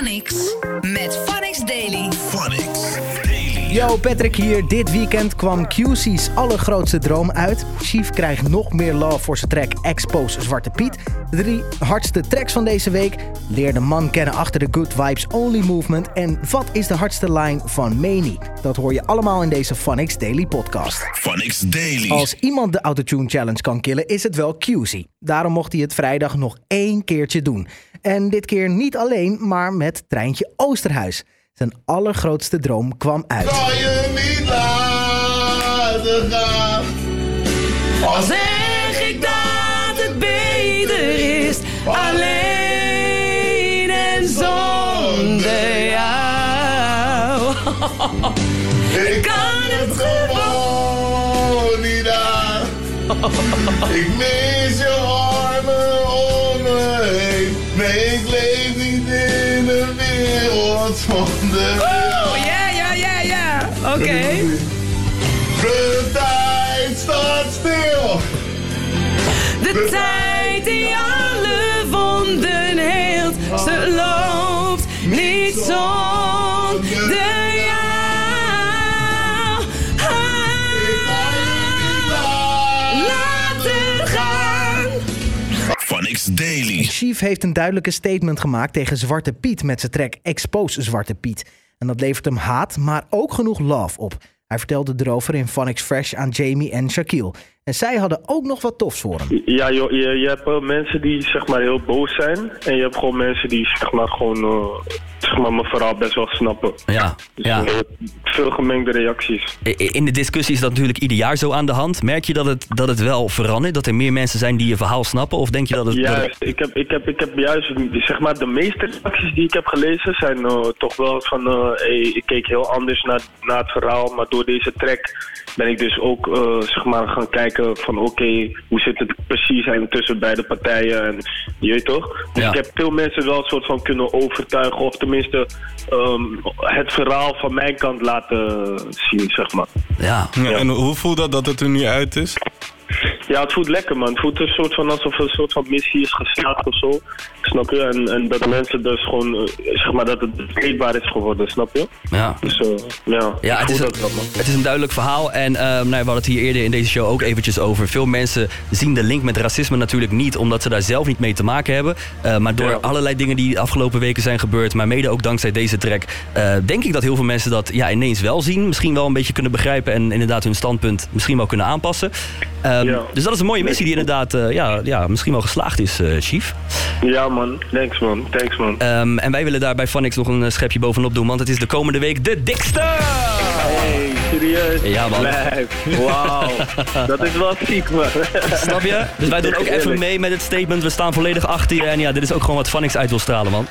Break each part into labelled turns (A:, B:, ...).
A: Met.
B: Phonics.
C: Yo, Patrick hier. Dit weekend kwam QC's allergrootste droom uit. Chief krijgt nog meer love voor zijn track Expose Zwarte Piet. De drie hardste tracks van deze week. Leer de man kennen achter de Good Vibes Only Movement. En wat is de hardste line van Mani? Dat hoor je allemaal in deze Phonics Daily podcast.
B: Phonics Daily.
C: Als iemand de Autotune Challenge kan killen, is het wel QC. Daarom mocht hij het vrijdag nog één keertje doen. En dit keer niet alleen, maar met Treintje Oosterhuis. Zijn allergrootste droom kwam uit.
D: kan je niet laten gaan.
E: Al zeg ik dat het beter is, alleen en zonder jou.
D: Ik
E: kan het
D: gewoon niet aan. Ik mis je
E: Oh, ja, ja, ja, ja. Oké.
D: De tijd staat stil.
E: De tijd die alle wonden heelt, ze loopt niet zonder
B: Daily.
C: Chief heeft een duidelijke statement gemaakt tegen Zwarte Piet met zijn track Expose Zwarte Piet. En dat levert hem haat, maar ook genoeg love op. Hij vertelde erover in Phonics Fresh aan Jamie en Shaquille. En zij hadden ook nog wat tofs voor hem.
F: Ja, joh, je, je hebt wel mensen die zeg maar heel boos zijn. En je hebt gewoon mensen die zeg maar gewoon eh, zeg maar, mijn verhaal best wel snappen.
G: Ja,
F: Dus
G: ja.
F: eh, veel gemengde reacties.
G: In de discussie is dat natuurlijk ieder jaar zo aan de hand. Merk je dat het, dat het wel verandert? Dat er meer mensen zijn die je verhaal snappen? Of denk je dat het... dat het-
F: Juist, ik heb, ik, heb, ik heb juist, zeg maar, de meeste reacties die ik heb gelezen zijn eh, toch wel van, eh, hey, ik keek heel anders naar, naar het verhaal, maar door deze track ben ik dus ook, eh, zeg maar, gaan kijken van, oké, hoe zit het precies zijn tussen beide partijen en, je weet toch? Dus
G: Ja.
F: ik heb veel mensen wel een soort van kunnen overtuigen, of tenminste ehm, het verhaal van mijn kant laten zien, zeg maar.
G: ja.
H: Ja, en hoe voelt dat dat het er nu uit is?
F: Ja, het voelt lekker man. Het voelt een soort van alsof een soort van missie is geslaagd of zo. Snap je? En, en dat mensen dus gewoon, eh, zeg maar, dat het bespreekbaar is geworden, snap je?
G: ja.
F: Dus eh, ja,
G: Ja, het is, een,
F: wel
G: het is een duidelijk verhaal. En ehm, nou, we hadden het hier eerder in deze show ook eventjes over. Veel mensen zien de link met racisme natuurlijk niet, omdat ze daar zelf niet mee te maken hebben. Eh, maar door
F: Ja.
G: allerlei dingen die de afgelopen weken zijn gebeurd, maar mede ook dankzij deze track, denk ik dat heel veel mensen dat ja, ineens wel zien. Misschien wel een beetje kunnen begrijpen en inderdaad hun standpunt misschien wel kunnen aanpassen. Ehm,
F: Ja.
G: Dus dat is een mooie missie die inderdaad eh, ja, ja, misschien wel geslaagd is, eh, Chief.
F: Ja man, thanks man, thanks man.
G: Ehm, en wij willen daar bij Phonics nog een eh, schepje bovenop doen, want het is de komende week de dikste!
F: Hey, serieus?
G: Ja, man.
F: Wauw, dat is wel ziek man.
G: Snap je? Dus wij doen ook even mee met het statement. We staan volledig achter je. En ja, dit is ook gewoon wat Phonics uit wil stralen, man.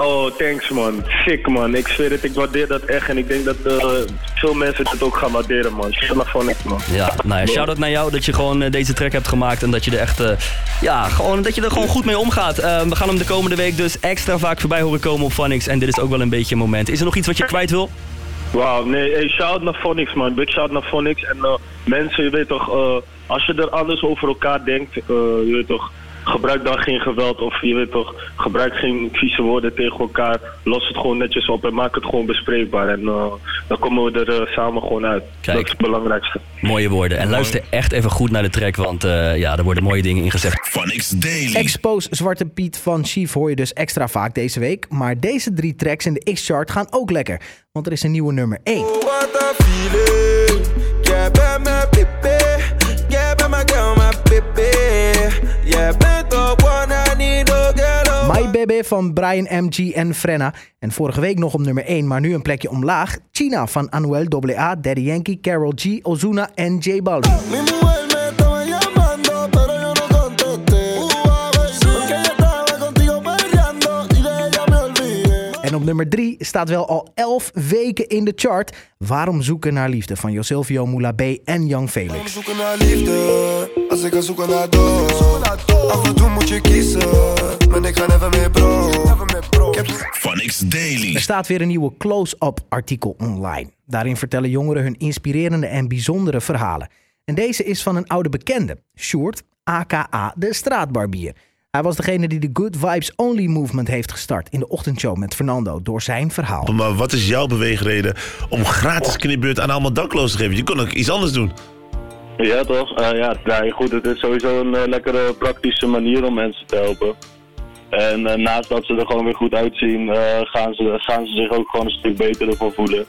F: Oh, thanks man. Sick man. Ik zweer het, ik waardeer dat echt. En ik denk dat eh, veel mensen het ook gaan waarderen man. Maar van niks man.
G: Ja, nou ja, shout-out naar jou dat je gewoon eh, deze track hebt gemaakt. En dat je er echt, eh, ja, gewoon, dat je er gewoon goed mee omgaat. We gaan hem de komende week dus extra vaak voorbij horen komen op Phonics. En dit is ook wel een beetje een moment. Is er nog iets wat je kwijt wil?
F: Wauw, nee, hey, shout naar Phonics man. Big shout naar Phonics. En mensen, je weet toch, als je er anders over elkaar denkt, je weet toch, gebruik dan geen geweld of je weet toch, gebruik geen vieze woorden tegen elkaar. Los het gewoon netjes op en maak het gewoon bespreekbaar. En eh, dan komen we er eh, samen gewoon uit.
G: Kijk.
F: Dat is het belangrijkste.
G: Mooie woorden. En luister echt even goed naar de track, want eh, ja, er worden mooie dingen in gezegd.
B: Phonics Daily.
C: Expose Zwarte Piet van Chief hoor je dus extra vaak deze week. Maar deze drie tracks in de X-chart gaan ook lekker. Want er is een nieuwe nummer 1.
I: What Baby
C: van Brian MG en Frenna. En vorige week nog op nummer 1, maar nu een plekje omlaag. China van Anuel AA, Daddy Yankee, Carol G, Ozuna en J Balvin. Op nummer 3 staat wel al 11 weken in de chart. Waarom zoeken naar liefde van Josilvio Moula B en Young Felix.
I: zoeken naar liefde, als ik ga zoeken naar dood. Af en toe moet je kiezen, maar ik ga never meer bro. Heb
B: Phonics Daily.
C: Er staat weer een nieuwe close-up artikel online. Daarin vertellen jongeren hun inspirerende en bijzondere verhalen. En deze is van een oude bekende, Sjoerd, aka de straatbarbier. Hij was degene die de Good Vibes Only movement heeft gestart in de ochtendshow met Fernando door zijn verhaal.
D: Maar wat is jouw beweegreden om gratis knipbeurt aan allemaal daklozen te geven? Je kon ook iets anders doen.
F: Ja, toch? Eh, ja, nee, goed, het is sowieso een eh, lekkere praktische manier om mensen te helpen. En eh, naast dat ze er gewoon weer goed uitzien, eh, gaan, ze, gaan ze zich ook gewoon een stuk beter ervan voelen.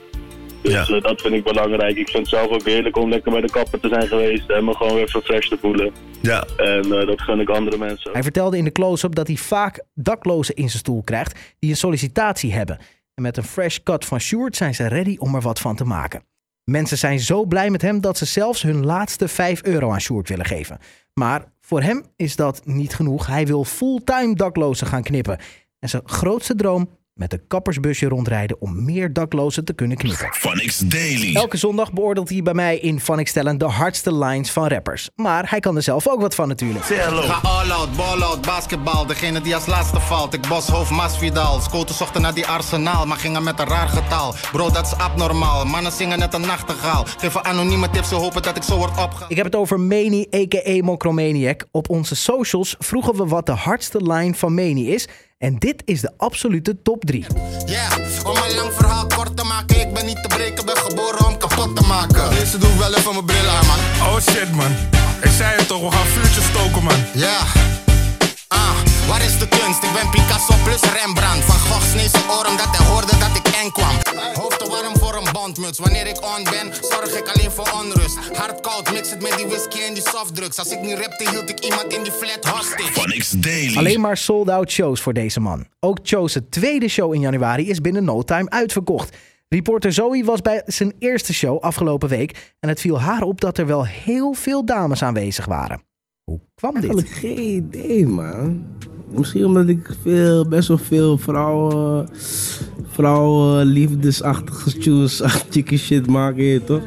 F: Dus
D: Ja.
F: eh, dat vind ik belangrijk. Ik vind het zelf ook heerlijk om lekker bij de kapper te zijn geweest en me gewoon weer refreshed te voelen.
D: Ja.
F: En eh, dat gun ik andere mensen.
C: Hij vertelde in de close-up dat hij vaak daklozen in zijn stoel krijgt die een sollicitatie hebben. En met een fresh cut van Sjoerd zijn ze ready om er wat van te maken. Mensen zijn zo blij met hem dat ze zelfs hun laatste 5 euro aan Sjoerd willen geven. Maar voor hem is dat niet genoeg. Hij wil fulltime daklozen gaan knippen. En zijn grootste droom met een kappersbusje rondrijden om meer daklozen te kunnen knippen.
B: Phonics Daily.
C: Elke zondag beoordeelt hij bij mij in Van Stellen de hardste lines van rappers. Maar hij kan er zelf ook wat van natuurlijk.
J: Ga all out, ball out, basketbal. Degene die als laatste valt. Ik bos hoofd Masvidal. Zochten naar die arsenaal, maar gingen met een raar getal. Bro, dat is abnormaal. Mannen zingen net een nachtegaal. Geven anonieme tips, ze hopen dat ik zo word opgehaald.
C: Ik heb het over Meni, a.k.a. Mokromaniac. Op onze socials vroegen we wat de hardste line van Meni is. En dit is de absolute top 3.
J: Yeah, om een lang verhaal kort te maken. Ik ben niet te breken, ben geboren om kapot te maken. Deze doe ik wel even mijn bril aan, man.
K: Oh shit, man. Ik zei het toch, we gaan vuurtjes stoken, man.
J: Ja. Ah, waar is de kunst? Ik ben Picasso plus Rembrandt. Van Gogh sneed zijn oor omdat hij hoorde dat ik eng kwam. Hoofd te warm voor een bandmuts. Wanneer ik on ben, zorg ik alleen voor onrust. Hard koud, mix het met die whisky en die softdrugs. Als ik niet rapte, hield ik iemand in die flat hostage.
B: Phonics Daily.
C: Alleen maar sold-out shows voor deze man. Ook Cho's tweede show in januari is binnen no time uitverkocht. Reporter Zoe was bij zijn eerste show afgelopen week. En het viel haar op dat er wel heel veel dames aanwezig waren. Hoe kwam dit?
L: Eigenlijk geen idee, man. Misschien omdat ik veel, best wel veel vrouwen, vrouwen liefdesachtige tunes, chicky shit maak, je toch?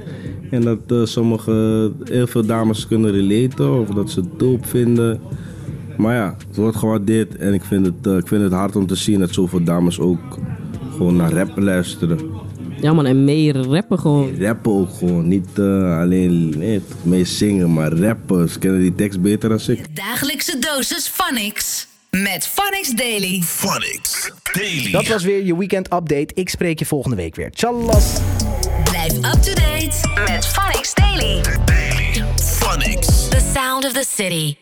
L: En dat eh, sommige, heel veel dames kunnen relaten of dat ze het dope vinden. Maar ja, het wordt gewaardeerd en ik vind, het, eh, ik vind het hard om te zien dat zoveel dames ook gewoon naar rap luisteren.
M: Ja man, en meer rappen gewoon.
L: Rappen ook gewoon, niet eh, alleen nee, mee zingen, maar rappen. Ze kennen die tekst beter dan ik.
A: Dagelijkse dosis Phonics. Met Phonics Daily.
B: Phonics Daily.
C: Dat was weer je weekend update. Ik spreek je volgende week weer. Tjallas!
A: Blijf up to date met Phonics Daily.
B: Daily. Phonics.
A: The sound of the city.